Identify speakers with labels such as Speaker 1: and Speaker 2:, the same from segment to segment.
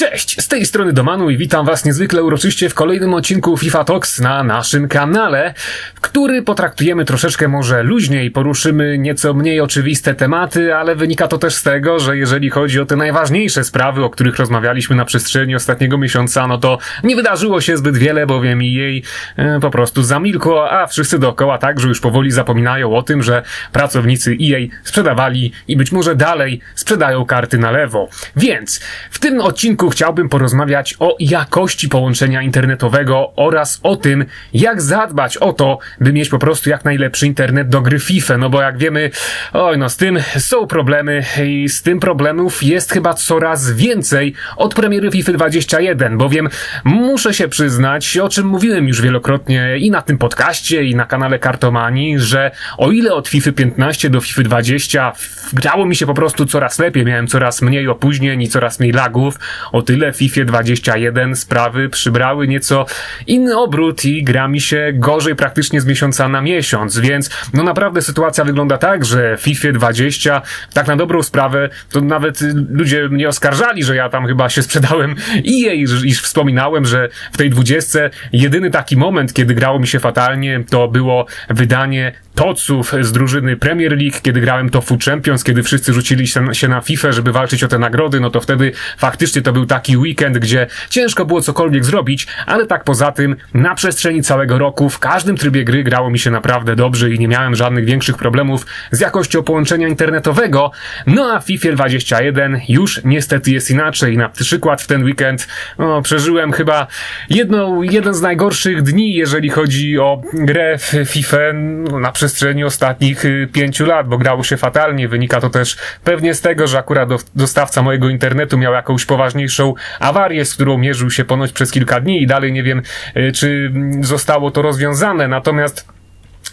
Speaker 1: Cześć, z tej strony Domanu i witam Was niezwykle uroczyście w kolejnym odcinku FIFA Talks na naszym kanale, który potraktujemy troszeczkę może luźniej, poruszymy nieco mniej oczywiste tematy, ale wynika to też z tego, że jeżeli chodzi o te najważniejsze sprawy, o których rozmawialiśmy na przestrzeni ostatniego miesiąca, no to nie wydarzyło się zbyt wiele, bowiem jej e, po prostu zamilkło, a wszyscy dookoła także już powoli zapominają o tym, że pracownicy EA sprzedawali i być może dalej sprzedają karty na lewo. Więc w tym odcinku chciałbym porozmawiać o jakości połączenia internetowego oraz o tym, jak zadbać o to, by mieć po prostu jak najlepszy internet do gry FIFA. No bo jak wiemy, oj no z tym są problemy i z tym problemów jest chyba coraz więcej od premiery FIFA 21, bowiem muszę się przyznać, o czym mówiłem już wielokrotnie i na tym podcaście i na kanale Kartomani, że o ile od FIFA 15 do FIFA 20 grało mi się po prostu coraz lepiej, miałem coraz mniej opóźnień i coraz mniej lagów, o tyle w FIFA 21 sprawy przybrały nieco inny obrót i gra mi się gorzej praktycznie z miesiąca na miesiąc, więc no naprawdę sytuacja wygląda tak, że FIFA 20 tak na dobrą sprawę to nawet ludzie mnie oskarżali, że ja tam chyba się sprzedałem i jej, iż wspominałem, że w tej 20 jedyny taki moment, kiedy grało mi się fatalnie, to było wydanie toców z drużyny Premier League, kiedy grałem to Food Champions, kiedy wszyscy rzucili się na FIFA, żeby walczyć o te nagrody, no to wtedy faktycznie to był taki weekend, gdzie ciężko było cokolwiek zrobić, ale tak poza tym na przestrzeni całego roku w każdym trybie gry grało mi się naprawdę dobrze i nie miałem żadnych większych problemów z jakością połączenia internetowego. No a FIFA 21 już niestety jest inaczej. Na przykład w ten weekend no, przeżyłem chyba jedną, jeden z najgorszych dni, jeżeli chodzi o grę w FIFA no, na przestrzeni ostatnich y, pięciu lat, bo grało się fatalnie. Wynika to też pewnie z tego, że akurat dostawca mojego internetu miał jakąś poważniejszą awarię, z którą mierzył się ponoć przez kilka dni i dalej nie wiem, y, czy zostało to rozwiązane. Natomiast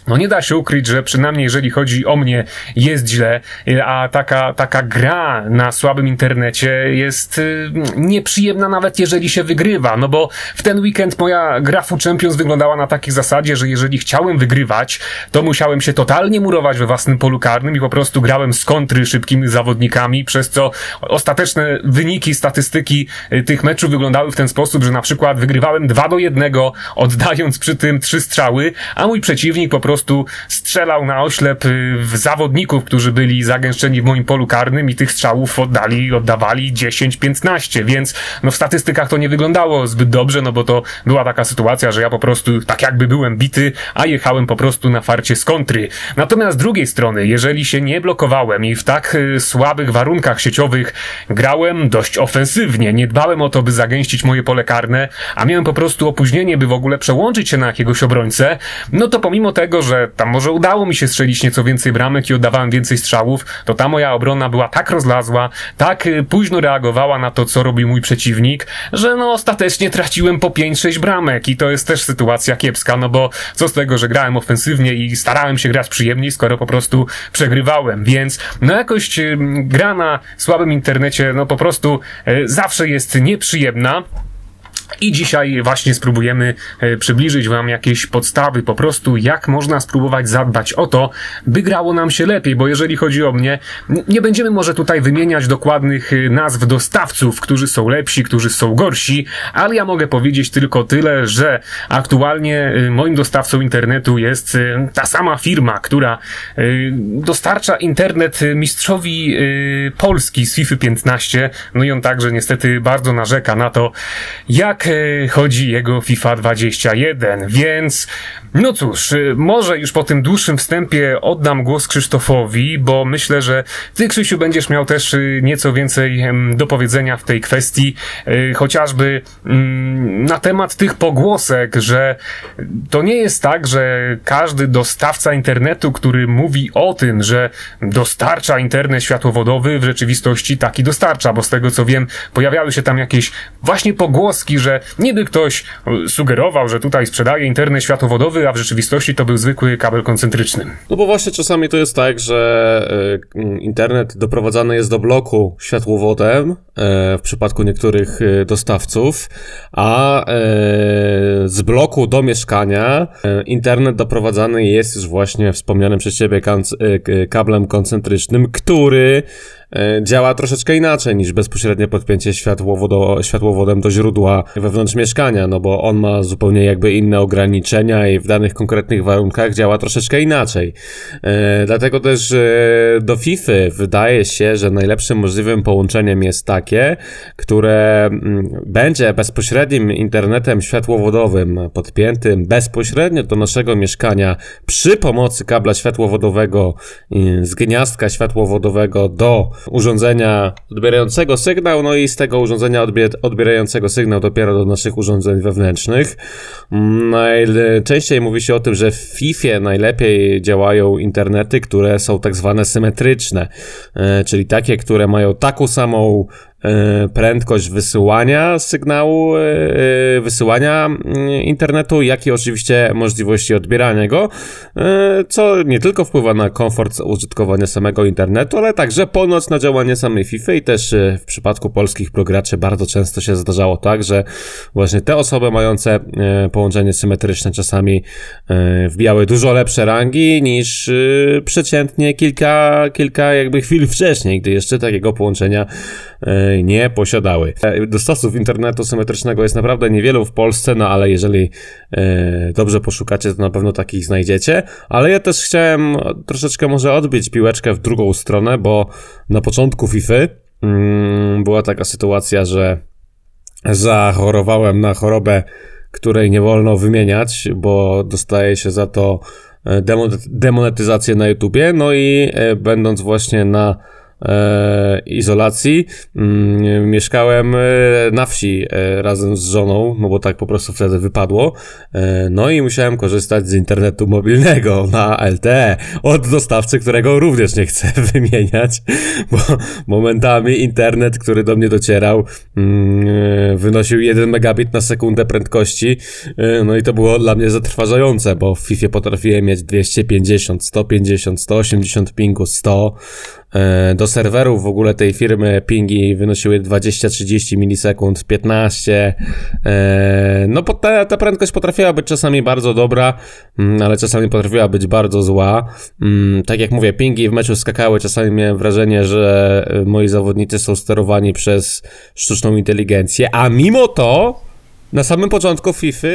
Speaker 1: no nie da się ukryć, że przynajmniej jeżeli chodzi o mnie jest źle, a taka, taka gra na słabym internecie jest y, nieprzyjemna nawet jeżeli się wygrywa, no bo w ten weekend moja gra Food Champions wyglądała na takiej zasadzie, że jeżeli chciałem wygrywać, to musiałem się totalnie murować we własnym polu karnym i po prostu grałem z kontry szybkimi zawodnikami, przez co ostateczne wyniki, statystyki y, tych meczów wyglądały w ten sposób, że na przykład wygrywałem 2 do 1, oddając przy tym trzy strzały, a mój przeciwnik po prostu prostu strzelał na oślep y, w zawodników, którzy byli zagęszczeni w moim polu karnym i tych strzałów oddali, oddawali 10-15, więc no w statystykach to nie wyglądało zbyt dobrze, no bo to była taka sytuacja, że ja po prostu tak jakby byłem bity, a jechałem po prostu na farcie z kontry. Natomiast z drugiej strony, jeżeli się nie blokowałem i w tak y, słabych warunkach sieciowych grałem dość ofensywnie, nie dbałem o to, by zagęścić moje pole karne, a miałem po prostu opóźnienie, by w ogóle przełączyć się na jakiegoś obrońcę, no to pomimo tego, że tam może udało mi się strzelić nieco więcej bramek i oddawałem więcej strzałów, to ta moja obrona była tak rozlazła, tak y, późno reagowała na to, co robił mój przeciwnik, że no ostatecznie traciłem po 5-6 bramek i to jest też sytuacja kiepska, no bo co z tego, że grałem ofensywnie i starałem się grać przyjemniej, skoro po prostu przegrywałem, więc no jakość y, gra na słabym internecie, no po prostu y, zawsze jest nieprzyjemna. I dzisiaj właśnie spróbujemy e, przybliżyć Wam jakieś podstawy, po prostu jak można spróbować zadbać o to, by grało nam się lepiej, bo jeżeli chodzi o mnie, nie będziemy może tutaj wymieniać dokładnych e, nazw dostawców, którzy są lepsi, którzy są gorsi, ale ja mogę powiedzieć tylko tyle, że aktualnie e, moim dostawcą internetu jest ta sama firma, która dostarcza internet mistrzowi Polski z FIFA 15, no i on także niestety bardzo narzeka na to, jak jak e, chodzi jego FIFA 21, więc no cóż, y, może już po tym dłuższym wstępie oddam głos Krzysztofowi, bo myślę, że ty, Krzysiu, będziesz miał też y, nieco więcej do powiedzenia w tej kwestii, y, chociażby mm, na temat tych pogłosek, że to nie jest tak, że każdy dostawca internetu, który mówi o tym, że dostarcza internet światłowodowy, w rzeczywistości taki dostarcza, bo z tego co wiem, pojawiały się tam jakieś właśnie pogłoski, że niby ktoś sugerował, że tutaj sprzedaje internet światłowodowy, a w rzeczywistości to był zwykły kabel koncentryczny.
Speaker 2: No bo właśnie czasami to jest tak, że y, internet doprowadzany jest do bloku światłowodem y, w przypadku niektórych y, dostawców, a z bloku do mieszkania internet doprowadzany jest już właśnie wspomnianym przez ciebie kablem koncentrycznym, który e, działa troszeczkę inaczej niż bezpośrednie podpięcie światłowodo, światłowodem do źródła wewnątrz mieszkania, no bo on ma zupełnie jakby inne ograniczenia i w danych konkretnych warunkach działa troszeczkę inaczej. E, dlatego też e, do FIFA wydaje się, że najlepszym możliwym połączeniem jest takie, które mm, będzie bezpośrednim internetem światłowodowym podpiętym bezpośrednio do naszego mieszkania przy pomocy kabla światłowodowego z gniazdka światłowodowego do urządzenia odbierającego sygnał, no i z tego urządzenia odbier odbierającego sygnał dopiero do naszych urządzeń wewnętrznych. Mm, Najczęściej mówi się o tym, że w FIFA najlepiej działają internety, które są tak zwane symetryczne, e, czyli takie, które mają taką samą prędkość wysyłania sygnału, e, e, wysyłania mm, internetu, jak i oczywiście możliwości odbierania go, e, co nie tylko wpływa na komfort użytkowania samego internetu, ale także ponoć na działanie samej FIFA i też e, w przypadku polskich prograczy bardzo często się zdarzało tak, że właśnie te osoby mające e, połączenie symetryczne czasami e, wbijały dużo lepsze rangi niż e, przeciętnie kilka, kilka jakby chwil wcześniej, gdy jeszcze takiego połączenia e, nie posiadały. E, Dostawców internetu symetrycznego jest naprawdę niewielu w Polsce, no ale jeżeli e, dobrze poszukacie, to na pewno takich znajdziecie. Ale ja też chciałem troszeczkę może odbić piłeczkę w drugą stronę, bo na początku FIFA mm, była taka sytuacja, że zachorowałem na chorobę, której nie wolno wymieniać, bo dostaje się za to e, demo- demonetyzację na YouTubie. No i będąc właśnie na izolacji, mm, mieszkałem e, na wsi e, razem z żoną, no bo tak po prostu wtedy wypadło. E, no i musiałem korzystać z internetu mobilnego na LTE od dostawcy, którego również nie chcę wymieniać, bo momentami internet, który do mnie docierał, mm, e, wynosił 1 megabit na sekundę prędkości. E, No i to było dla mnie zatrważające, bo w FIFA potrafiłem mieć 250, 150, 180 pingu, 100. E, Do serwerów w ogóle tej firmy pingi wynosiły 20-30 milisekund, 15. E, No ta, ta prędkość potrafiła być czasami bardzo dobra, mm, ale czasami potrafiła być bardzo zła. Mm, Tak jak mówię, pingi w meczu skakały, czasami miałem wrażenie, że e, moi zawodnicy są sterowani przez sztuczną inteligencję, a mimo to na samym początku FIFA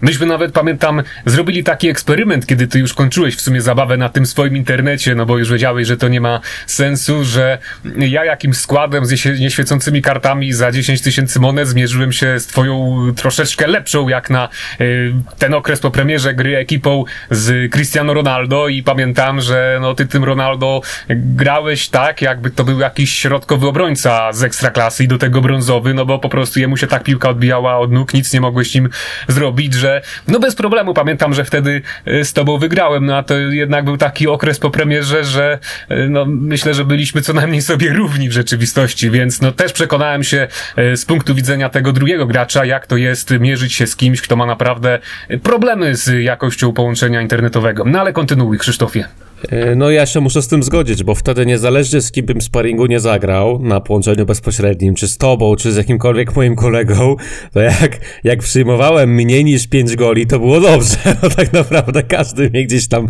Speaker 1: Myśmy nawet, pamiętam, zrobili taki eksperyment, kiedy ty już kończyłeś w sumie zabawę na tym swoim internecie, no bo już wiedziałeś, że to nie ma sensu, że ja jakimś składem z nieświecącymi kartami za 10 tysięcy monet zmierzyłem się z twoją troszeczkę lepszą, jak na y, ten okres po premierze gry ekipą z Cristiano Ronaldo i pamiętam, że no ty tym Ronaldo grałeś tak, jakby to był jakiś środkowy obrońca z ekstraklasy i do tego brązowy, no bo po prostu jemu się tak piłka odbijała od nóg, nic nie mogłeś im zrobić, że no bez problemu pamiętam, że wtedy y, z tobą wygrałem, no a to jednak był taki okres po premierze, że y, no myślę, że byliśmy co najmniej sobie równi w rzeczywistości, więc no też przekonałem się y, z punktu widzenia tego drugiego gracza, jak to jest mierzyć się z kimś, kto ma naprawdę problemy z jakością połączenia internetowego. No ale kontynuuj, Krzysztofie.
Speaker 2: E, No ja się muszę z tym zgodzić, bo wtedy niezależnie z kim bym sparingu nie zagrał na połączeniu bezpośrednim, czy z tobą, czy z jakimkolwiek moim kolegą, to jak, jak przyjmowałem mniej niż 5 goli, to było dobrze, bo tak naprawdę każdy mnie gdzieś tam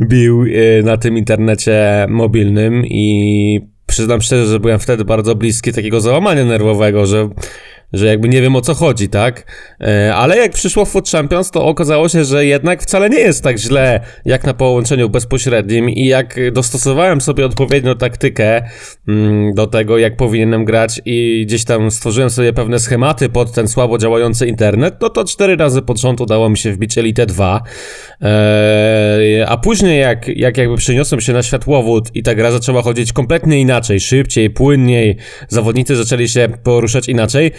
Speaker 2: bił e, na tym internecie mobilnym i przyznam szczerze, że byłem wtedy bardzo bliski takiego załamania nerwowego, że że jakby nie wiem o co chodzi, tak? E, Ale jak przyszło Foot Champions, to okazało się, że jednak wcale nie jest tak źle jak na połączeniu bezpośrednim i jak dostosowałem sobie odpowiednią taktykę mm, do tego, jak powinienem grać i gdzieś tam stworzyłem sobie pewne schematy pod ten słabo działający internet, no to cztery razy pod rząd udało mi się wbić Elite 2. E, A później jak, jak jakby przeniosłem się na światłowód i ta gra zaczęła chodzić kompletnie inaczej, szybciej, płynniej, zawodnicy zaczęli się poruszać inaczej,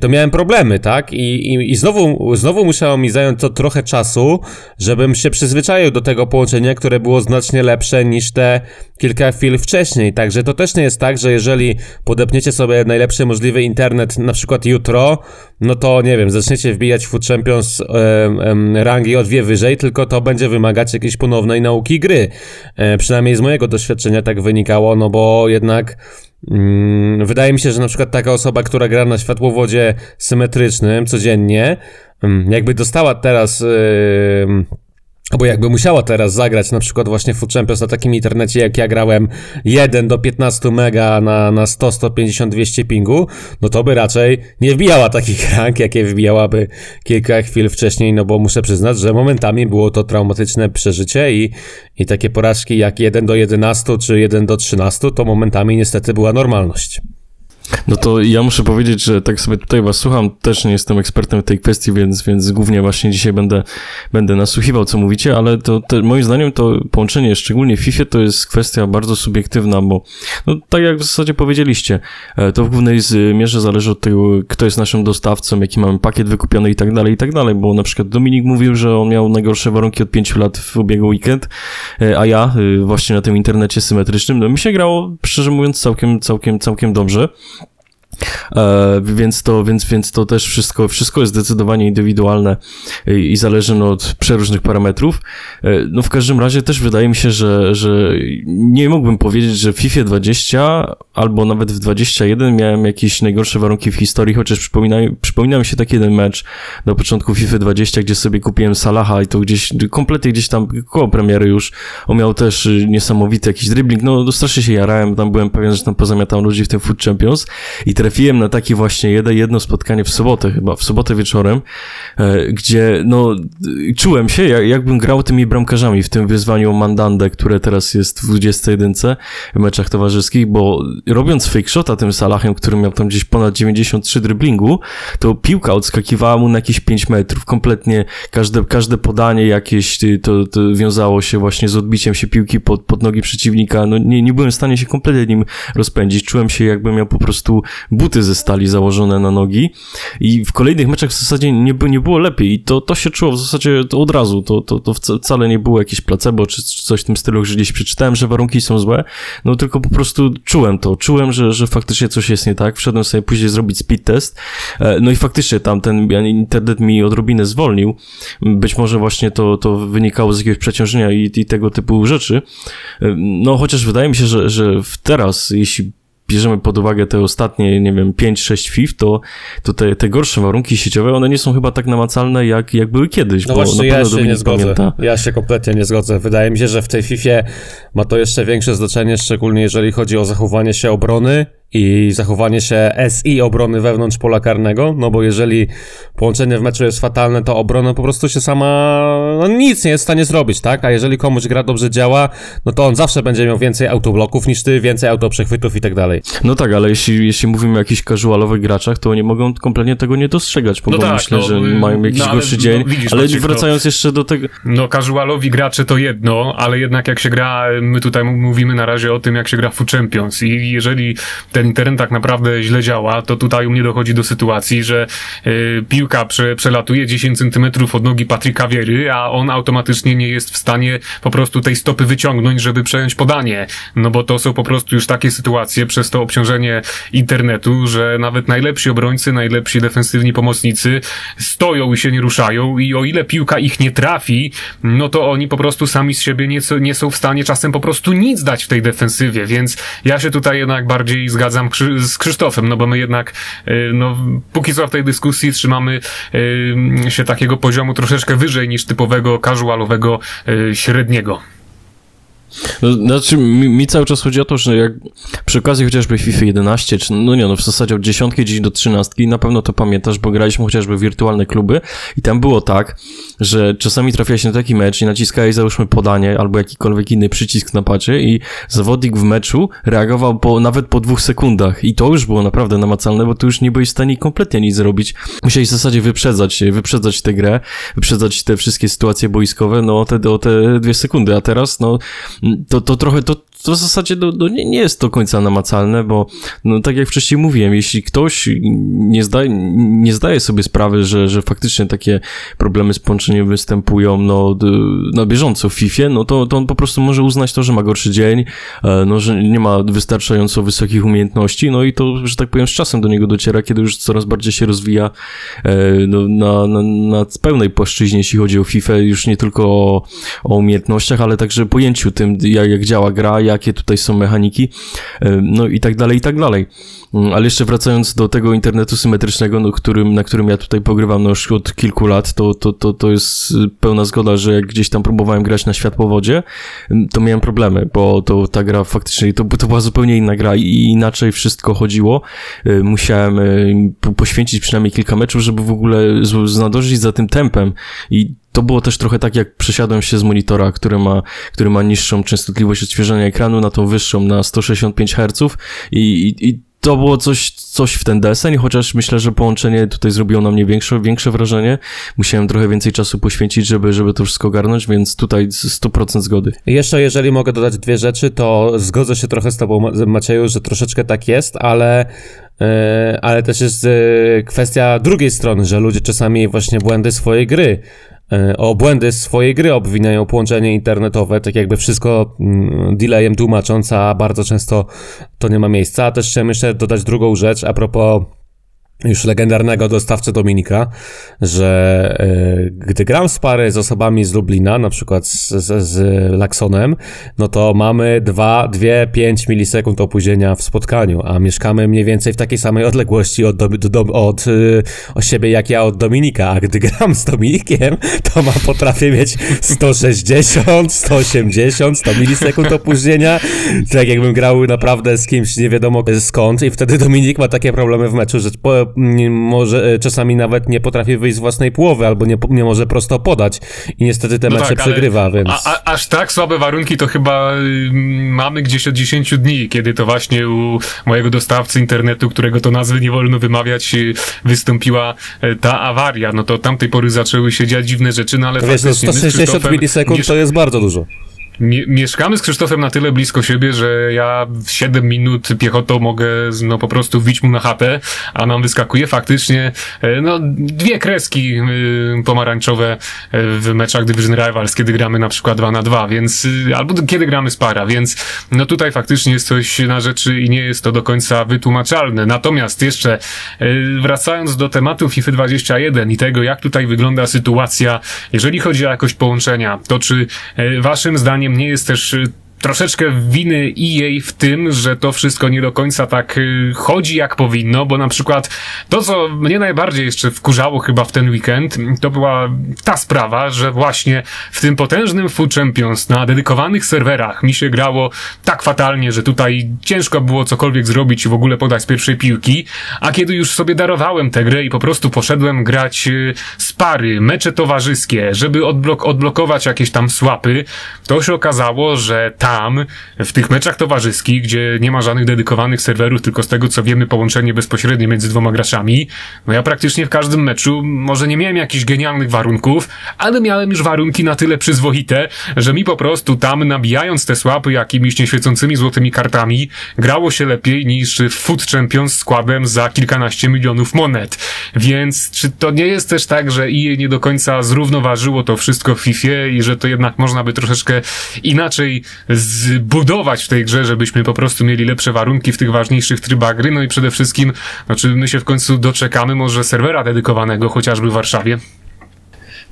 Speaker 2: to miałem problemy, tak? I, i, i znowu, znowu musiało mi zająć to trochę czasu, żebym się przyzwyczaił do tego połączenia, które było znacznie lepsze niż te kilka chwil wcześniej. Także to też nie jest tak, że jeżeli podepniecie sobie najlepszy możliwy internet na przykład jutro, no to nie wiem, zaczniecie wbijać Food Champions em, em, rangi o dwie wyżej, tylko to będzie wymagać jakiejś ponownej nauki gry. E, przynajmniej z mojego doświadczenia tak wynikało, no bo jednak wydaje mi się, że na przykład taka osoba, która gra na światłowodzie symetrycznym codziennie, mm, jakby dostała teraz em, Bo jakby musiała teraz zagrać na przykład właśnie Food Champions na takim internecie, jak ja grałem 1 do 15 mega na, na 100, 150, 200 pingu, no to by raczej nie wbijała takich rank, jakie wbijałaby kilka chwil wcześniej, no bo muszę przyznać, że momentami było to traumatyczne przeżycie i, i takie porażki jak 1 do 11 czy 1 do 13 to momentami niestety była normalność.
Speaker 3: No to ja muszę powiedzieć, że tak sobie tutaj was słucham, też nie jestem ekspertem w tej kwestii, więc, więc głównie właśnie dzisiaj będę, będę nasłuchiwał, co mówicie, ale to, to moim zdaniem to połączenie, szczególnie w FIFA, to jest kwestia bardzo subiektywna, bo no, tak jak w zasadzie powiedzieliście, e, to w głównej z- mierze zależy od tego, kto jest naszym dostawcą, jaki mamy pakiet wykupiony i tak dalej, i tak dalej, bo na przykład Dominik mówił, że on miał najgorsze warunki od 5 lat w ubiegły weekend, e, a ja e, właśnie na tym internecie symetrycznym, no mi się grało, szczerze mówiąc, całkiem, całkiem, całkiem dobrze. E, więc, to, więc, więc to też wszystko, wszystko jest zdecydowanie indywidualne i, i zależy no, od przeróżnych parametrów. E, no w każdym razie też wydaje mi się, że, że nie mógłbym powiedzieć, że w FIFA 20 albo nawet w 21 miałem jakieś najgorsze warunki w historii, chociaż przypomina, przypomina mi się taki jeden mecz na początku FIFA 20, gdzie sobie kupiłem Salaha i to gdzieś, kompletnie gdzieś tam koło premiery już, on miał też y, niesamowity jakiś dribbling, no no strasznie się jarałem, tam byłem pewien, że tam pozamiatałem ludzi w tym Food Champions. I trafiłem na taki właśnie jedno, spotkanie w sobotę chyba, w sobotę wieczorem, e, gdzie no czułem się jak, jakbym grał tymi bramkarzami w tym wyzwaniu Mandandę, które teraz jest w 21 w meczach towarzyskich, bo robiąc fake shota tym Salahem, który miał tam gdzieś ponad 93 driblingu, to piłka odskakiwała mu na jakieś 5 metrów, kompletnie każde, każde podanie jakieś to, to wiązało się właśnie z odbiciem się piłki pod, pod nogi przeciwnika, no nie, nie byłem w stanie się kompletnie nim rozpędzić, czułem się jakbym miał po prostu buty ze stali założone na nogi i w kolejnych meczach w zasadzie nie, nie było lepiej i to, to się czuło w zasadzie od razu, to, to, to wca- wcale nie było jakieś placebo czy, czy coś w tym stylu, że gdzieś przeczytałem, że warunki są złe, no tylko po prostu czułem to, czułem, że, że faktycznie coś jest nie tak, wszedłem sobie później zrobić speed test, e, no i faktycznie tam ten internet mi odrobinę zwolnił, być może właśnie to, to wynikało z jakiegoś przeciążenia i, i tego typu rzeczy, E, no chociaż wydaje mi się, że, że teraz, jeśli bierzemy pod uwagę te ostatnie, nie wiem, 5-6 FIF, to, to te, te gorsze warunki sieciowe, one nie są chyba tak namacalne, jak, jak były kiedyś.
Speaker 2: No
Speaker 3: bo
Speaker 2: właśnie, ja się nie zgodzę.
Speaker 3: pamięta.
Speaker 2: Ja się kompletnie nie zgodzę. Wydaje mi się, że w tej FIFA ma to jeszcze większe znaczenie, szczególnie jeżeli chodzi o zachowanie się obrony i zachowanie się SI obrony wewnątrz pola karnego, no bo jeżeli połączenie w meczu jest fatalne, to obrona po prostu się sama no nic nie jest w stanie zrobić, tak? A jeżeli komuś gra dobrze działa, no to on zawsze będzie miał więcej autobloków niż ty, więcej autoprzechwytów i tak dalej.
Speaker 3: No tak, ale jeśli, jeśli mówimy o jakichś casualowych graczach, to oni mogą kompletnie tego nie dostrzegać, bo,
Speaker 1: No
Speaker 3: bo
Speaker 1: tak,
Speaker 3: myślę,
Speaker 1: no,
Speaker 3: że
Speaker 1: y,
Speaker 3: mają jakiś
Speaker 1: no ale
Speaker 3: gorszy
Speaker 1: no
Speaker 3: dzień.
Speaker 1: widzisz,
Speaker 3: ale
Speaker 1: Maciek, no-
Speaker 3: wracając jeszcze do tego,
Speaker 1: No, casualowi gracze to jedno, ale jednak jak się gra, my tutaj mówimy na razie o tym, jak się gra w Champions i jeżeli ten internet tak naprawdę źle działa, to tutaj u mnie dochodzi do sytuacji, że y, piłka prze, przelatuje 10 centymetrów od nogi Patryka Wiery, a on automatycznie nie jest w stanie po prostu tej stopy wyciągnąć, żeby przejąć podanie. No bo to są po prostu już takie sytuacje przez to obciążenie internetu, że nawet najlepsi obrońcy, najlepsi defensywni pomocnicy stoją i się nie ruszają i o ile piłka ich nie trafi, no to oni po prostu sami z siebie nie, nie są w stanie czasem po prostu nic dać w tej defensywie, więc ja się tutaj jednak bardziej zgadzam Krzy- z Krzysztofem, no bo my jednak, y, no, póki co w tej dyskusji trzymamy y, się takiego poziomu troszeczkę wyżej niż typowego casualowego y, średniego.
Speaker 3: No, znaczy, mi, mi cały czas chodzi o to, że jak przy okazji chociażby FIFA 11, czy no nie no, w zasadzie od 10 gdzieś do 13, na pewno to pamiętasz, bo graliśmy chociażby wirtualne kluby i tam było tak, że czasami trafiałeś na taki mecz i naciskałeś załóżmy podanie albo jakikolwiek inny przycisk na padzie i zawodnik w meczu reagował po, nawet po dwóch sekundach i to już było naprawdę namacalne, bo tu już nie byłeś w stanie kompletnie nic zrobić. Musiałeś w zasadzie wyprzedzać, wyprzedzać tę grę, wyprzedzać te wszystkie sytuacje boiskowe, no o te, o te dwie sekundy, a teraz no to, to trochę, to, to w zasadzie no, no nie, nie jest do końca namacalne, bo no, tak jak wcześniej mówiłem, jeśli ktoś nie zdaje, nie zdaje sobie sprawy, że, że faktycznie takie problemy z połączeniem występują no, na bieżąco w FIFA, no to, to on po prostu może uznać to, że ma gorszy dzień, e, no, że nie ma wystarczająco wysokich umiejętności, no i to, że tak powiem, z czasem do niego dociera, kiedy już coraz bardziej się rozwija e, no, na, na, na pełnej płaszczyźnie, jeśli chodzi o FIFA, już nie tylko o, o umiejętnościach, ale także pojęciu tym, jak, jak działa gra, jak jakie tutaj są mechaniki, e, no i tak dalej, i tak dalej. Mm, Ale jeszcze wracając do tego internetu symetrycznego, no, którym, na którym ja tutaj pogrywam no, już od kilku lat, to, to, to, to jest pełna zgoda, że jak gdzieś tam próbowałem grać na światłowodzie, ym, to miałem problemy, bo to ta gra faktycznie, to, to była zupełnie inna gra i inaczej wszystko chodziło. Y, Musiałem po- poświęcić przynajmniej kilka meczów, żeby w ogóle znadążyć za tym tempem i to było też trochę tak, jak przesiadłem się z monitora, który ma, który ma niższą częstotliwość odświeżania ekranu na tą wyższą, na 165 Hz i, i, i to było coś, coś w ten deseń, chociaż myślę, że połączenie tutaj zrobiło na mnie większe, większe wrażenie. Musiałem trochę więcej czasu poświęcić, żeby, żeby to wszystko ogarnąć, więc tutaj 100% zgody.
Speaker 2: Jeszcze jeżeli mogę dodać dwie rzeczy, to zgodzę się trochę z tobą, Ma- Macieju, że troszeczkę tak jest, ale, e, ale też jest e, kwestia drugiej strony, że ludzie czasami właśnie błędy swojej gry, o błędy swojej gry obwiniają połączenie internetowe, tak jakby wszystko mm, delayem tłumacząc, a bardzo często to nie ma miejsca. Też chciałem jeszcze dodać drugą rzecz a propos już legendarnego dostawcy Dominika, że e, gdy gram z pary z osobami z Lublina, na przykład z, z, z Laksonem, no to mamy 2, 2, 5 milisekund opóźnienia w spotkaniu, a mieszkamy mniej więcej w takiej samej odległości od, do, do, od, y, od siebie jak ja od Dominika, a gdy gram z Dominikiem, to ma, potrafię mieć 160, 180, 100 milisekund opóźnienia, tak jakbym grał naprawdę z kimś nie wiadomo skąd i wtedy Dominik ma takie problemy w meczu, że po, może e, czasami nawet nie potrafi wyjść z własnej połowy albo nie, nie może prosto podać i niestety te
Speaker 1: No
Speaker 2: mecze
Speaker 1: tak,
Speaker 2: przegrywa, więc...
Speaker 1: A, a, aż tak słabe warunki to chyba y, mamy gdzieś od 10 dni, kiedy to właśnie u mojego dostawcy internetu, którego to nazwy nie wolno wymawiać, y, wystąpiła y, ta awaria. No to od tamtej pory zaczęły się dziać dziwne rzeczy, no ale
Speaker 2: Wiesz, no
Speaker 1: faktycznie my z
Speaker 2: 160
Speaker 1: Krzysztofem
Speaker 2: milisekund to jest bardzo dużo.
Speaker 1: Mie- mieszkamy z Krzysztofem na tyle blisko siebie, że ja w 7 minut piechotą mogę no po prostu wbić mu na chatę, a nam wyskakuje faktycznie e, no dwie kreski y, pomarańczowe e, w meczach Division Rivals, kiedy gramy na przykład 2 na 2, więc albo kiedy gramy z para, więc no tutaj faktycznie jest coś na rzeczy i nie jest to do końca wytłumaczalne. Natomiast jeszcze e, wracając do tematu FIFA 21 i tego, jak tutaj wygląda sytuacja, jeżeli chodzi o jakość połączenia, to czy e, waszym zdaniem nie jest też e, troszeczkę winy EA w tym, że to wszystko nie do końca tak y, chodzi jak powinno, bo na przykład to, co mnie najbardziej jeszcze wkurzało chyba w ten weekend, to była ta sprawa, że właśnie w tym potężnym Food Champions na dedykowanych serwerach mi się grało tak fatalnie, że tutaj ciężko było cokolwiek zrobić i w ogóle podać z pierwszej piłki, a kiedy już sobie darowałem tę grę i po prostu poszedłem grać y, z pary, mecze towarzyskie, żeby odblok odblokować jakieś tam słapy, to się okazało, że tam, w tych meczach towarzyskich, gdzie nie ma żadnych dedykowanych serwerów, tylko z tego co wiemy połączenie bezpośrednie między dwoma graczami, no ja praktycznie w każdym meczu, może nie miałem jakichś genialnych warunków, ale miałem już warunki na tyle przyzwoite, że mi po prostu tam nabijając te słapy jakimiś nieświecącymi złotymi kartami, grało się lepiej niż w Food Champions składem za kilkanaście milionów monet. Więc czy to nie jest też tak, że EA nie do końca zrównoważyło to wszystko w FIFA i że to jednak można by troszeczkę inaczej zbudować w tej grze, żebyśmy po prostu mieli lepsze warunki w tych ważniejszych trybach gry, no i przede wszystkim, no czy my się w końcu doczekamy może serwera dedykowanego chociażby w Warszawie?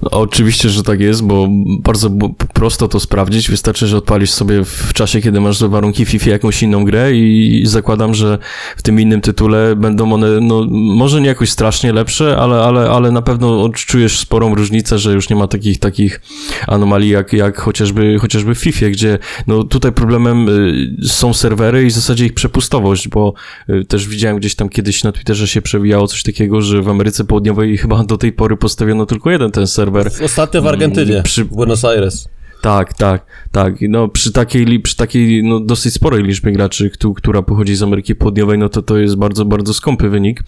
Speaker 3: No, oczywiście, że tak jest, bo bardzo prosto to sprawdzić. Wystarczy, że odpalisz sobie w czasie, kiedy masz warunki FIFA jakąś inną grę i zakładam, że w tym innym tytule będą one, no może nie jakoś strasznie lepsze, ale, ale, ale na pewno odczujesz sporą różnicę, że już nie ma takich, takich anomalii jak, jak chociażby, chociażby w FIFA, gdzie no tutaj problemem y, są serwery i w zasadzie ich przepustowość, bo y, też widziałem gdzieś tam kiedyś na Twitterze się przewijało coś takiego, że w Ameryce Południowej chyba do tej pory postawiono tylko jeden ten serwer.
Speaker 2: Ostatnio w Argentynie,
Speaker 3: przy-
Speaker 2: w Buenos Aires.
Speaker 3: Tak, tak, tak. No przy takiej, przy takiej no, dosyć sporej liczbie graczy, któ- która pochodzi z Ameryki Południowej, no to to jest bardzo, bardzo skąpy wynik.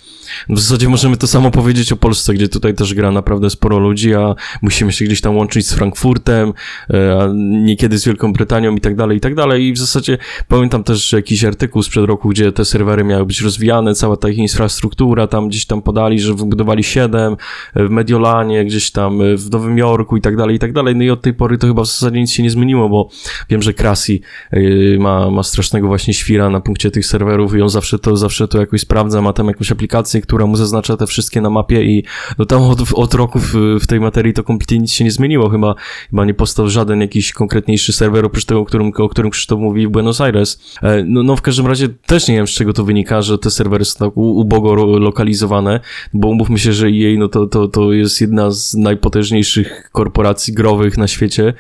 Speaker 3: W zasadzie możemy to samo powiedzieć o Polsce, gdzie tutaj też gra naprawdę sporo ludzi, a musimy się gdzieś tam łączyć z Frankfurtem, e, a niekiedy z Wielką Brytanią i tak dalej, i tak dalej. I w zasadzie pamiętam też jakiś artykuł sprzed roku, gdzie te serwery miały być rozwijane, cała ta infrastruktura, tam gdzieś tam podali, że wybudowali siedem e, w Mediolanie, gdzieś tam w Nowym Jorku i tak dalej, i tak dalej. No i od tej pory to chyba w zasadzie nic się nie zmieniło, bo wiem, że Krasi yy, ma, ma strasznego właśnie świra na punkcie tych serwerów i on zawsze to, zawsze to jakoś sprawdza, ma tam jakąś aplikację, która mu zaznacza te wszystkie na mapie i no tam od, od roku w, tej materii to kompletnie nic się nie zmieniło, chyba, chyba nie powstał żaden jakiś konkretniejszy serwer oprócz tego, o którym, o którym Krzysztof mówi w Buenos Aires. E, no, no w każdym razie też nie wiem, z czego to wynika, że te serwery są tak ubogo lokalizowane, bo umówmy się, że EA no to, to, to jest jedna z najpotężniejszych korporacji growych na świecie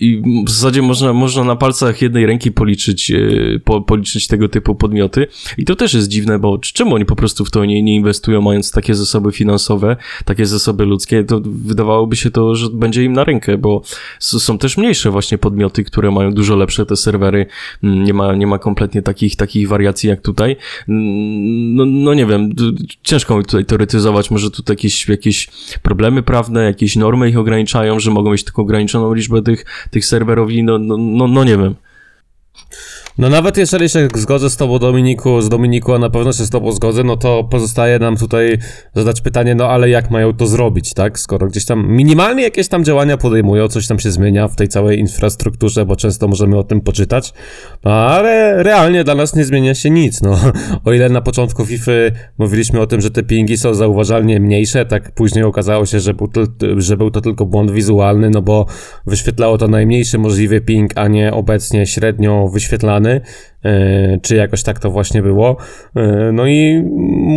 Speaker 3: i w zasadzie można, można na palcach jednej ręki policzyć, e, po, policzyć tego typu podmioty. I to też jest dziwne, bo czemu oni po prostu w to nie, nie inwestują, mając takie zasoby finansowe, takie zasoby ludzkie, to wydawałoby się to, że będzie im na rękę, bo są też mniejsze właśnie podmioty, które mają dużo lepsze te serwery, Mm, nie ma, nie ma kompletnie takich, takich wariacji jak tutaj. Mm, No, no nie wiem, ciężko mi tutaj teoretyzować, może tutaj jakieś, jakieś problemy prawne, jakieś normy ich ograniczają, że mogą mieć tylko ograniczoną liczbę tych, tych serwerowni, no, no, no, no nie wiem.
Speaker 2: No nawet jeżeli się zgodzę z tobą Dominiku, z Dominiku, a na pewno się z tobą zgodzę, no to pozostaje nam tutaj zadać pytanie, no ale jak mają to zrobić, tak? Skoro gdzieś tam minimalnie jakieś tam działania podejmują, coś tam się zmienia w tej całej infrastrukturze, bo często możemy o tym poczytać, no ale realnie dla nas nie zmienia się nic, no. O ile na początku FIFA mówiliśmy o tym, że te pingi są zauważalnie mniejsze, tak później okazało się, że był, że był to tylko błąd wizualny, no bo wyświetlało to najmniejszy możliwy ping, a nie obecnie średnio wyświetlany, e, czy jakoś tak to właśnie było. E, No i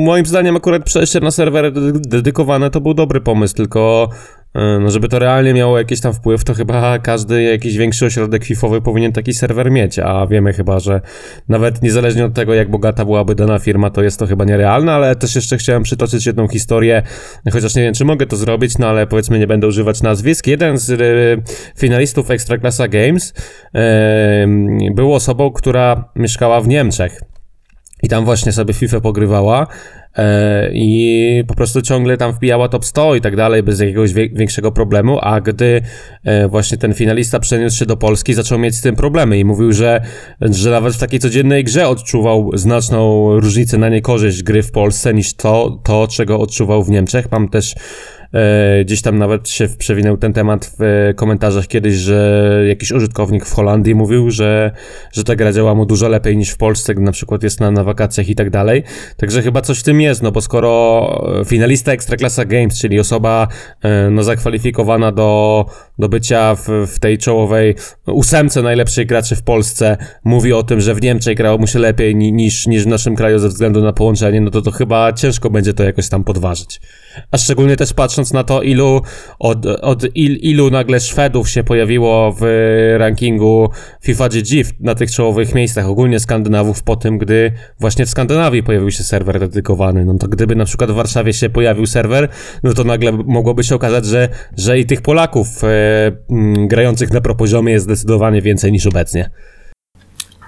Speaker 2: moim zdaniem akurat przejście na serwery dedy- dedykowane to był dobry pomysł, tylko e, no żeby to realnie miało jakiś tam wpływ, to chyba każdy jakiś większy ośrodek FIFowy powinien taki serwer mieć, a wiemy chyba, że nawet niezależnie od tego, jak bogata byłaby dana firma, to jest to chyba nierealne, ale też jeszcze chciałem przytoczyć jedną historię, chociaż nie wiem, czy mogę to zrobić, no ale powiedzmy nie będę używać nazwisk. Jeden z e, finalistów Ekstraklasa Games e, był osobą, która mieszkała w Niemczech. I tam właśnie sobie FIFA pogrywała e, i po prostu ciągle tam wbijała top 100 i tak dalej, bez jakiegoś większego problemu, a gdy e, właśnie ten finalista przeniósł się do Polski, zaczął mieć z tym problemy i mówił, że, że nawet w takiej codziennej grze odczuwał znaczną różnicę na niekorzyść gry w Polsce niż to, to czego odczuwał w Niemczech. Mam też Gdzieś tam nawet się przewinął ten temat w e, komentarzach kiedyś, że jakiś użytkownik w Holandii mówił, że, że ta gra działa mu dużo lepiej niż w Polsce, gdy na przykład jest na, na wakacjach i tak dalej. Także chyba coś w tym jest, no bo skoro e, finalista Ekstraklasa Games, czyli osoba e, no, zakwalifikowana do, do bycia w, w tej czołowej ósemce najlepszych graczy w Polsce, mówi o tym, że w Niemczech grało mu się lepiej ni, niż, niż w naszym kraju ze względu na połączenie, no to to chyba ciężko będzie to jakoś tam podważyć. A szczególnie też patrząc na to, ilu od, od il, ilu nagle Szwedów się pojawiło w rankingu FIFA GG na tych czołowych miejscach, ogólnie Skandynawów po tym, gdy właśnie w Skandynawii pojawił się serwer dedykowany. No to gdyby na przykład w Warszawie się pojawił serwer, no to nagle mogłoby się okazać, że, że i tych Polaków e, grających na propoziomie jest zdecydowanie więcej niż obecnie.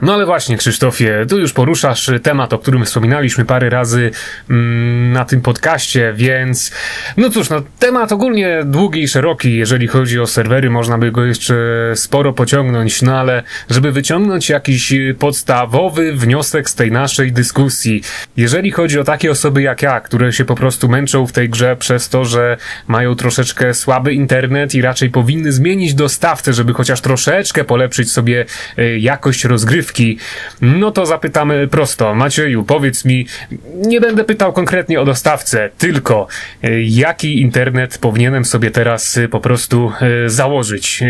Speaker 1: No ale właśnie, Krzysztofie, tu już poruszasz temat, o którym wspominaliśmy parę razy mm, na tym podcaście, więc no cóż, no temat ogólnie długi i szeroki, jeżeli chodzi o serwery, można by go jeszcze sporo pociągnąć, no ale żeby wyciągnąć jakiś podstawowy wniosek z tej naszej dyskusji, jeżeli chodzi o takie osoby jak ja, które się po prostu męczą w tej grze przez to, że mają troszeczkę słaby internet i raczej powinny zmienić dostawcę, żeby chociaż troszeczkę polepszyć sobie e, jakość rozgrywki, no to zapytamy prosto. Macieju, powiedz mi, nie będę pytał konkretnie o dostawcę, tylko e, jaki internet powinienem sobie teraz e, po prostu e, założyć?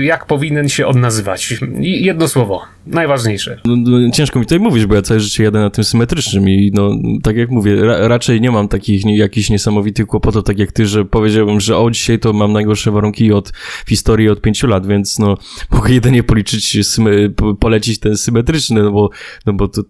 Speaker 1: Jak powinien się on nazywać? I Jedno słowo, najważniejsze.
Speaker 3: No, no, ciężko mi tutaj mówić, bo ja całe życie jadę na tym symetrycznym i no, tak jak mówię, ra raczej nie mam takich nie, jakichś niesamowitych kłopotów, tak jak ty, że powiedziałbym, że o, dzisiaj to mam najgorsze warunki od w historii od pięciu lat, więc no, mogę jedynie policzyć, polecić ten symetryczny, no bo, no bo to,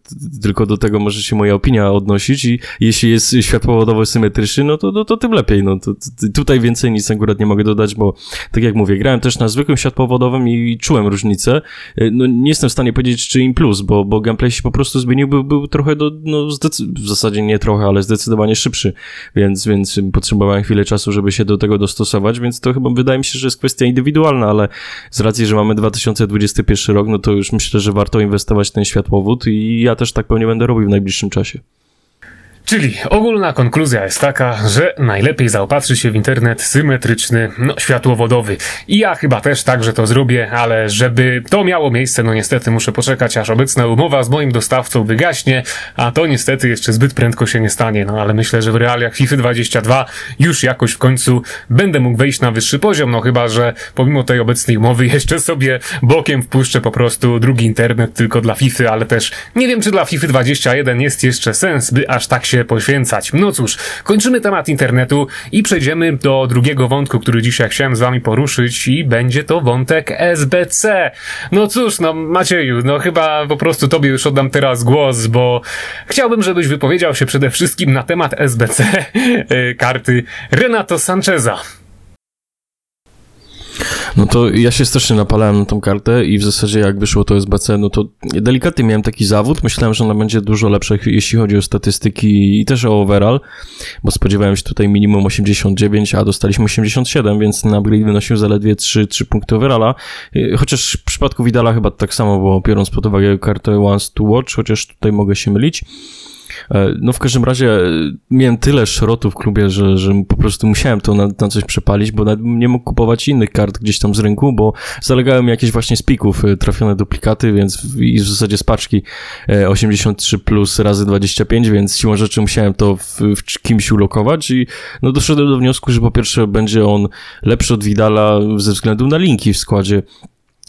Speaker 3: tylko do tego może się moja opinia odnosić i jeśli jest światłowodowo symetryczny, no to, no, to tym lepiej, no to, tutaj więcej nic akurat nie mogę dodać, bo tak jak mówię, grałem też na zwykłym światłowodowym i czułem różnicę, Y, no nie jestem w stanie powiedzieć, czy im plus, bo, bo gameplay się po prostu zmienił, był, był trochę do, no w zasadzie nie trochę, ale zdecydowanie szybszy, więc, więc potrzebowałem chwilę czasu, żeby się do tego dostosować, więc to chyba wydaje mi się, że jest kwestia indywidualna, ale z racji, że mamy 2021 rok, no to już myślę, że warto inwestować w ten światłowód i ja też tak pewnie będę robił w najbliższym czasie.
Speaker 1: Czyli ogólna konkluzja jest taka, że najlepiej zaopatrzy się w internet symetryczny, no światłowodowy. I ja chyba też tak, że to zrobię, ale żeby to miało miejsce, no niestety muszę poczekać, aż obecna umowa z moim dostawcą wygaśnie, a to niestety jeszcze zbyt prędko się nie stanie. No ale myślę, że w realiach FIFA 22 już jakoś w końcu będę mógł wejść na wyższy poziom, no chyba, że pomimo tej obecnej umowy jeszcze sobie bokiem wpuszczę po prostu drugi internet tylko dla FIFA, ale też nie wiem, czy dla FIFA 21 jest jeszcze sens, by aż tak się poświęcać. No cóż, kończymy temat internetu i przejdziemy do drugiego wątku, który dzisiaj chciałem z wami poruszyć i będzie to wątek SBC. No cóż, no Macieju, no chyba po prostu tobie już oddam teraz głos, bo chciałbym, żebyś wypowiedział się przede wszystkim na temat SBC e, karty Renato Sancheza.
Speaker 3: No to ja się strasznie napalałem na tą kartę i w zasadzie jak wyszło to SBC, no to delikatnie miałem taki zawód. Myślałem, że ona będzie dużo lepsza, jeśli chodzi o statystyki i też o overall, bo spodziewałem się tutaj minimum 89, a dostaliśmy 87, więc na upgrade wynosił zaledwie 3, 3 punkty overalla. Chociaż w przypadku Vidala chyba tak samo, bo biorąc pod uwagę kartę Once to Watch, chociaż tutaj mogę się mylić. E, no w każdym razie e, miałem tyle szrotu w klubie, że, że po prostu musiałem to na, na coś przepalić, bo nie mógł kupować innych kart gdzieś tam z rynku, bo zalegały jakieś właśnie z pików e, trafione duplikaty, więc w, i w zasadzie z paczki 83 plus razy 25, więc siłą rzeczy musiałem to w, w kimś ulokować i no doszedłem do wniosku, że po pierwsze będzie on lepszy od Vidala ze względu na linki w składzie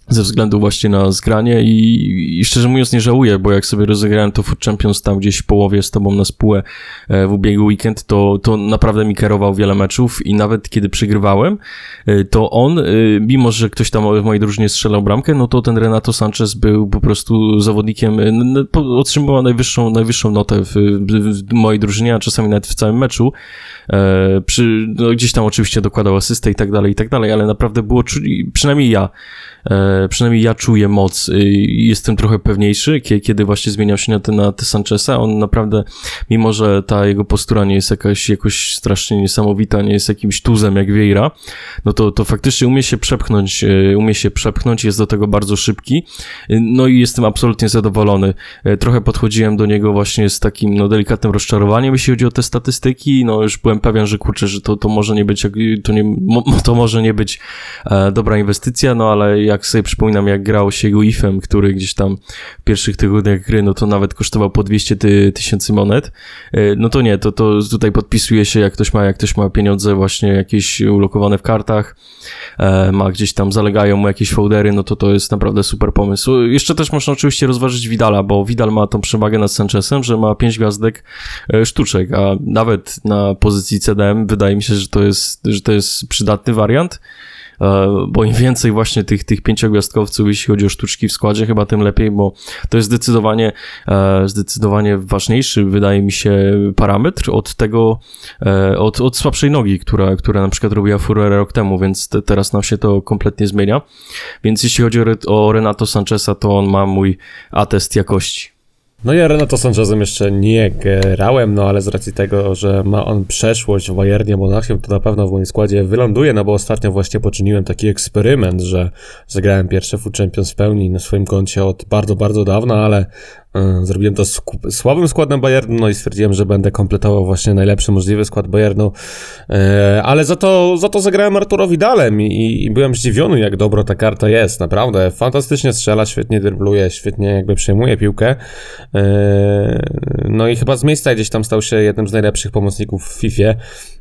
Speaker 3: ze względu właśnie na zgranie i, i, szczerze mówiąc nie żałuję, bo jak sobie rozegrałem to Food Champions tam gdzieś w połowie z tobą na spółę e, w ubiegły weekend, to, to naprawdę mi kierował wiele meczów i nawet kiedy przegrywałem, e, to on, e, mimo że ktoś tam w mojej drużynie strzelał bramkę, no to ten Renato Sanchez był po prostu zawodnikiem, otrzymywał najwyższą, najwyższą notę w, w mojej drużynie, a czasami nawet w całym meczu. Przy, no gdzieś tam oczywiście dokładał asystę i tak dalej, i tak dalej, ale naprawdę było, przynajmniej ja, przynajmniej ja czuję moc jestem trochę pewniejszy, kiedy właśnie zmieniał się na te, na te Sancheza. On naprawdę, mimo że ta jego postura nie jest jakaś jakoś strasznie niesamowita, nie jest jakimś tuzem jak Vieira, no to, to faktycznie umie się przepchnąć, e, umie się przepchnąć, jest do tego bardzo szybki, e, no i jestem absolutnie zadowolony. Trochę podchodziłem do niego właśnie z takim, no, delikatnym rozczarowaniem, jeśli chodzi o te statystyki, no już byłem pewien, że kurczę, że to, to może nie być, to, nie, to może nie być e, dobra inwestycja, no ale ja jak sobie przypominam, jak grał się Guifem, który gdzieś tam w pierwszych tygodniach gry, no to nawet kosztował po 200 ty, tysięcy monet, e, no to nie, to, to tutaj podpisuje się, jak ktoś ma, jak ktoś ma pieniądze właśnie jakieś ulokowane w kartach, e, ma gdzieś tam, zalegają mu jakieś foldery, no to to jest naprawdę super pomysł. Jeszcze też można oczywiście rozważyć Vidala, bo Vidal ma tą przewagę nad Sanchezem, że ma 5 gwiazdek e, sztuczek, a nawet na pozycji CDM wydaje mi się, że to jest, że to jest przydatny wariant. E, bo im więcej właśnie tych, tych pięciogwiazdkowców, jeśli chodzi o sztuczki w składzie, chyba tym lepiej, bo to jest zdecydowanie, e, zdecydowanie ważniejszy, wydaje mi się, parametr od tego, e, od, od słabszej nogi, która, która na przykład robiła Furorę rok temu, więc te, teraz nam się to kompletnie zmienia. Więc jeśli chodzi o, o Renato Sancheza, to on ma mój atest jakości.
Speaker 2: No ja Renato Sanchezem jeszcze nie grałem, no ale z racji tego, że ma on przeszłość w Bayernie Monachium, to na pewno w moim składzie wyląduje, no bo ostatnio właśnie poczyniłem taki eksperyment, że zagrałem pierwsze Food Champions w pełni na swoim koncie od bardzo, bardzo dawna, ale zrobiłem to z słabym składem Bayernu, no i stwierdziłem, że będę kompletował właśnie najlepszy możliwy skład Bayernu, e, ale za to, za to zagrałem Arturowi Dalem i, i byłem zdziwiony, jak dobro ta karta jest, naprawdę. Fantastycznie strzela, świetnie drybluje, świetnie jakby przejmuje piłkę. E, no i chyba z miejsca gdzieś tam stał się jednym z najlepszych pomocników w FIFA.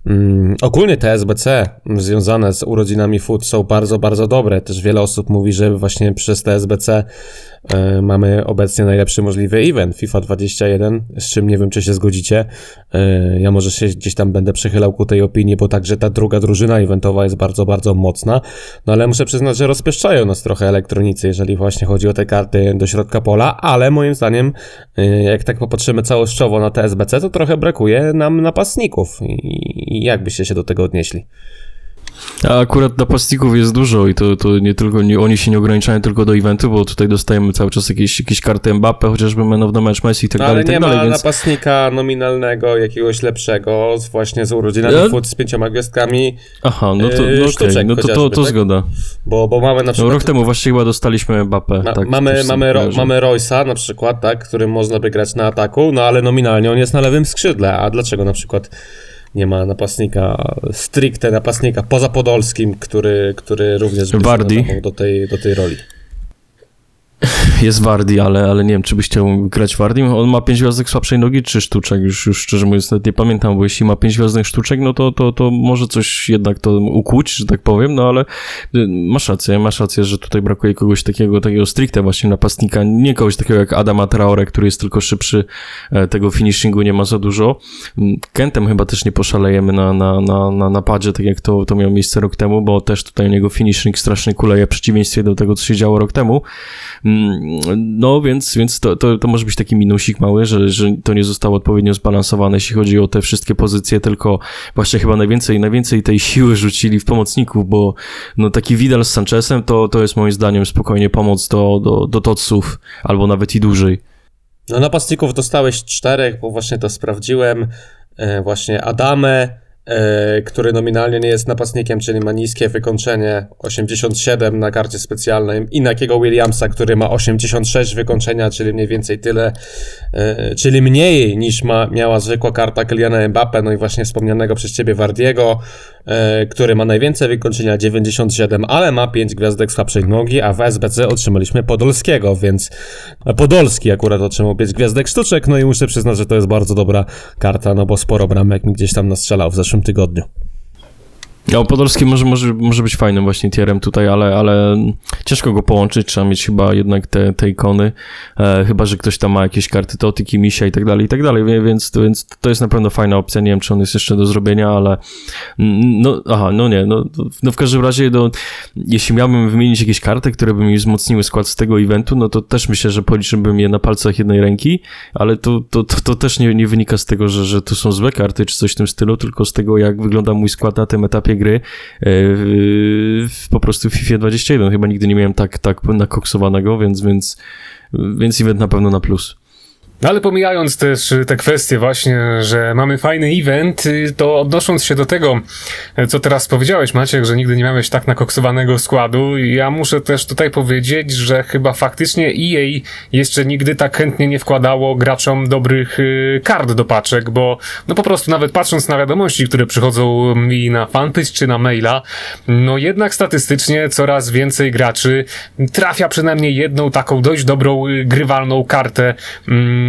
Speaker 2: Mm, ogólnie te SBC związane z urodzinami FUT są bardzo, bardzo dobre. Też wiele osób mówi, że właśnie przez te SBC E, mamy obecnie najlepszy możliwy event FIFA 21, z czym nie wiem, czy się zgodzicie. E, ja może się gdzieś tam będę przechylał ku tej opinii, bo także ta druga drużyna eventowa jest bardzo, bardzo mocna. No ale muszę przyznać, że rozpieszczają nas trochę elektronicy, jeżeli właśnie chodzi o te karty do środka pola, ale moim zdaniem, e, jak tak popatrzymy całościowo na te SBC, to trochę brakuje nam napastników. I jak byście się do tego odnieśli?
Speaker 3: A akurat napastników jest dużo i to, to nie tylko, nie, oni się nie ograniczają tylko do eventu, bo tutaj dostajemy cały czas jakieś, jakieś karty Mbappe, chociażby Man of the Match Messi i tak
Speaker 2: No,
Speaker 3: dalej,
Speaker 2: ale
Speaker 3: tak
Speaker 2: nie
Speaker 3: dalej,
Speaker 2: ma
Speaker 3: więc...
Speaker 2: napastnika nominalnego, jakiegoś lepszego, właśnie z urodzinami
Speaker 3: Ja-
Speaker 2: foot z pięcioma gwiazdkami,
Speaker 3: Aha, no to,
Speaker 2: Yy,
Speaker 3: no
Speaker 2: sztuczek
Speaker 3: no to, to, to
Speaker 2: tak?
Speaker 3: zgoda.
Speaker 2: bo, bo mamy na
Speaker 3: No,
Speaker 2: przykład...
Speaker 3: rok temu właśnie chyba dostaliśmy Mbappe.
Speaker 2: Ma,
Speaker 3: tak,
Speaker 2: mamy, mamy, ro, mamy Roysa na przykład, tak, którym można by grać na ataku, no ale nominalnie on jest na lewym skrzydle, a dlaczego na przykład nie ma napastnika, stricte napastnika poza Podolskim, który, który również by do tej, do tej roli.
Speaker 3: Jest Wardi, ale, ale nie wiem, czy byś chciał grać Wardim. On ma pięć gwiazdek słabszej nogi, czy sztuczek? Już, już szczerze mówiąc, nawet nie pamiętam, bo jeśli ma pięć gwiazdek sztuczek, no to, to, to może coś jednak to ukłuć, że tak powiem, no ale y, masz rację, masz rację, że tutaj brakuje kogoś takiego, takiego stricte właśnie napastnika, nie kogoś takiego jak Adama Traore, który jest tylko szybszy, e, tego finishingu nie ma za dużo. Mm, Kentem chyba też nie poszalejemy na, na, na, na napadzie, tak jak to, to miało miejsce rok temu, bo też tutaj u niego finishing strasznie kuleje w przeciwieństwie do tego, co się działo rok temu. No więc, więc to, to, to może być taki minusik mały, że, że to nie zostało odpowiednio zbalansowane, jeśli chodzi o te wszystkie pozycje, tylko właśnie chyba najwięcej, najwięcej tej siły rzucili w pomocników, bo no taki Vidal z Sanchezem to, to jest moim zdaniem spokojnie pomoc do, do, do albo nawet i dłużej.
Speaker 2: No napastników dostałeś czterech, bo właśnie to sprawdziłem. E, właśnie Adame, który nominalnie nie jest napastnikiem, czyli ma niskie wykończenie 87 na karcie specjalnej i Nakiego Williamsa, który ma 86 wykończenia, czyli mniej więcej tyle, e, czyli mniej niż ma, miała zwykła karta Kyliana Mbappe, no i właśnie wspomnianego przez ciebie Wardiego, e, który ma najwięcej wykończenia 97, ale ma 5 gwiazdek słabszej nogi, a w SBC otrzymaliśmy Podolskiego, więc Podolski akurat otrzymał 5 gwiazdek sztuczek, no i muszę przyznać, że to jest bardzo dobra karta, no bo sporo bramek mi gdzieś tam nastrzelał w zeszłym tygodniu.
Speaker 3: Ja, Podolski może, może, może być fajnym właśnie tierem tutaj, ale, ale ciężko go połączyć, trzeba mieć chyba jednak te, te ikony, e, chyba, że ktoś tam ma jakieś karty Totyki, Misia i tak dalej, i tak dalej, więc, więc to jest na pewno fajna opcja, nie wiem, czy on jest jeszcze do zrobienia, ale no, aha, no nie, no, no w każdym razie, no, jeśli miałbym wymienić jakieś karty, które by mi wzmocniły skład z tego eventu, no to też myślę, że policzyłbym je na palcach jednej ręki, ale to, to, to, to też nie, nie wynika z tego, że, że to są złe karty, czy coś w tym stylu, tylko z tego, jak wygląda mój skład na tym etapie gry, e, po prostu w FIFA 21. Chyba nigdy nie miałem tak, tak nakoksowanego, więc, więc, więc event na pewno na plus.
Speaker 1: No ale pomijając też te kwestie właśnie, że mamy fajny event, y, to odnosząc się do tego, y, co teraz powiedziałeś Maciek, że nigdy nie miałeś tak nakoksowanego składu, ja muszę też tutaj powiedzieć, że chyba faktycznie EA jeszcze nigdy tak chętnie nie wkładało graczom dobrych y, kart do paczek, bo no po prostu nawet patrząc na wiadomości, które przychodzą mi na fanpage czy na maila, no jednak statystycznie coraz więcej graczy trafia przynajmniej jedną taką dość dobrą, grywalną kartę mm,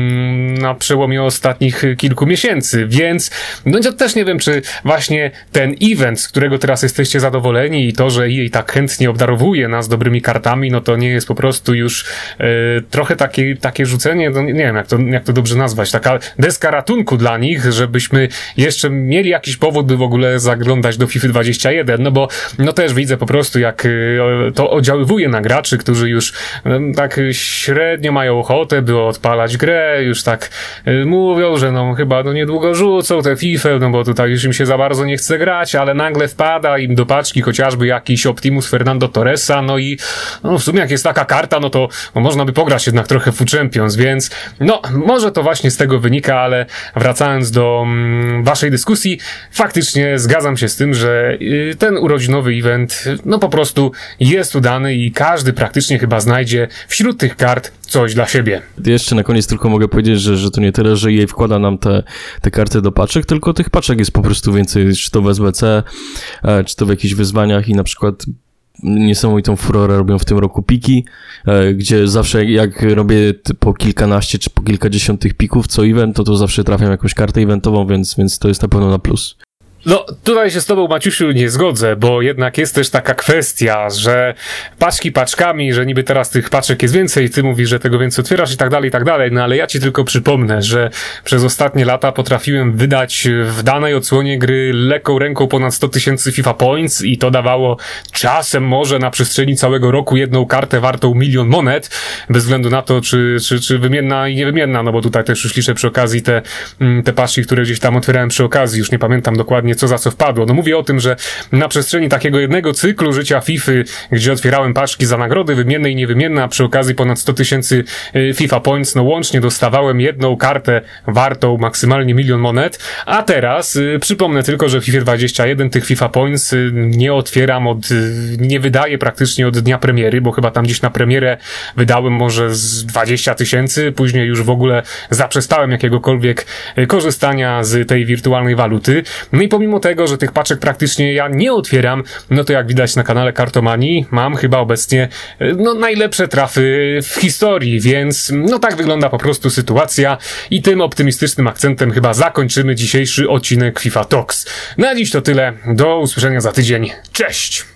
Speaker 1: na przełomie ostatnich kilku miesięcy, więc no ja też nie wiem, czy właśnie ten event, z którego teraz jesteście zadowoleni i to, że EA tak chętnie obdarowuje nas dobrymi kartami, no to nie jest po prostu już e, trochę takie, takie rzucenie, no nie wiem jak to, jak to dobrze nazwać, taka deska ratunku dla nich, żebyśmy jeszcze mieli jakiś powód, by w ogóle zaglądać do FIFA 21, no bo no też widzę po prostu jak o- to oddziaływuje na graczy, którzy już em, tak średnio mają ochotę, by odpalać grę, już tak y, mówią, że no chyba no niedługo rzucą tę FIFA, no bo tutaj już im się za bardzo nie chce grać, ale nagle wpada im do paczki chociażby jakiś Optimus Fernando Torresa, no i no w sumie jak jest taka karta, no to no można by pograć jednak trochę w Champions, więc no może to właśnie z tego wynika, ale wracając do mm, waszej dyskusji, faktycznie zgadzam się z tym, że y, ten urodzinowy event no po prostu jest udany i każdy praktycznie chyba znajdzie wśród tych kart coś dla siebie.
Speaker 3: Jeszcze na koniec tylko mogę powiedzieć, że, że to nie tyle, że EA wkłada nam te, te karty do paczek, tylko tych paczek jest po prostu więcej, czy to w SBC, e, czy to w jakichś wyzwaniach i na przykład niesamowitą furorę robią w tym roku piki, e, gdzie zawsze jak robię po kilkanaście czy po kilkadziesiąt tych pików co event, to to zawsze trafiam jakąś kartę eventową, więc, więc to jest na pewno na plus.
Speaker 1: No, tutaj się z tobą, Maciusiu, nie zgodzę, bo jednak jest też taka kwestia, że paczki paczkami, że niby teraz tych paczek jest więcej, ty mówisz, że tego więcej otwierasz i tak dalej, i tak dalej, no ale ja ci tylko przypomnę, że przez ostatnie lata potrafiłem wydać w danej odsłonie gry lekką ręką ponad 100 tysięcy FIFA Points i to dawało czasem może na przestrzeni całego roku jedną kartę wartą milion monet, bez względu na to, czy, czy, czy wymienna i niewymienna, no bo tutaj też już liczę przy okazji te, mm, te paczki, które gdzieś tam otwierałem przy okazji, już nie pamiętam dokładnie co za co wpadło. No mówię o tym, że na przestrzeni takiego jednego cyklu życia FIFA, gdzie otwierałem paczki za nagrody wymienne i niewymienne, a przy okazji ponad 100 tysięcy y, FIFA Points, no łącznie dostawałem jedną kartę wartą maksymalnie milion monet, a teraz y, przypomnę tylko, że w FIFA 21 tych FIFA Points y, nie otwieram od, nie wydaję praktycznie od dnia premiery, bo chyba tam gdzieś na premierę wydałem może z 20 tysięcy, później już w ogóle zaprzestałem jakiegokolwiek korzystania z tej wirtualnej waluty. No i pomimo tego, że tych paczek praktycznie ja nie otwieram, no to jak widać na kanale Kartomanii, mam chyba obecnie y, no najlepsze trafy w historii, więc no tak wygląda po prostu sytuacja i tym optymistycznym akcentem chyba zakończymy dzisiejszy odcinek FIFA Talks. Na dziś to tyle, do usłyszenia za tydzień, cześć!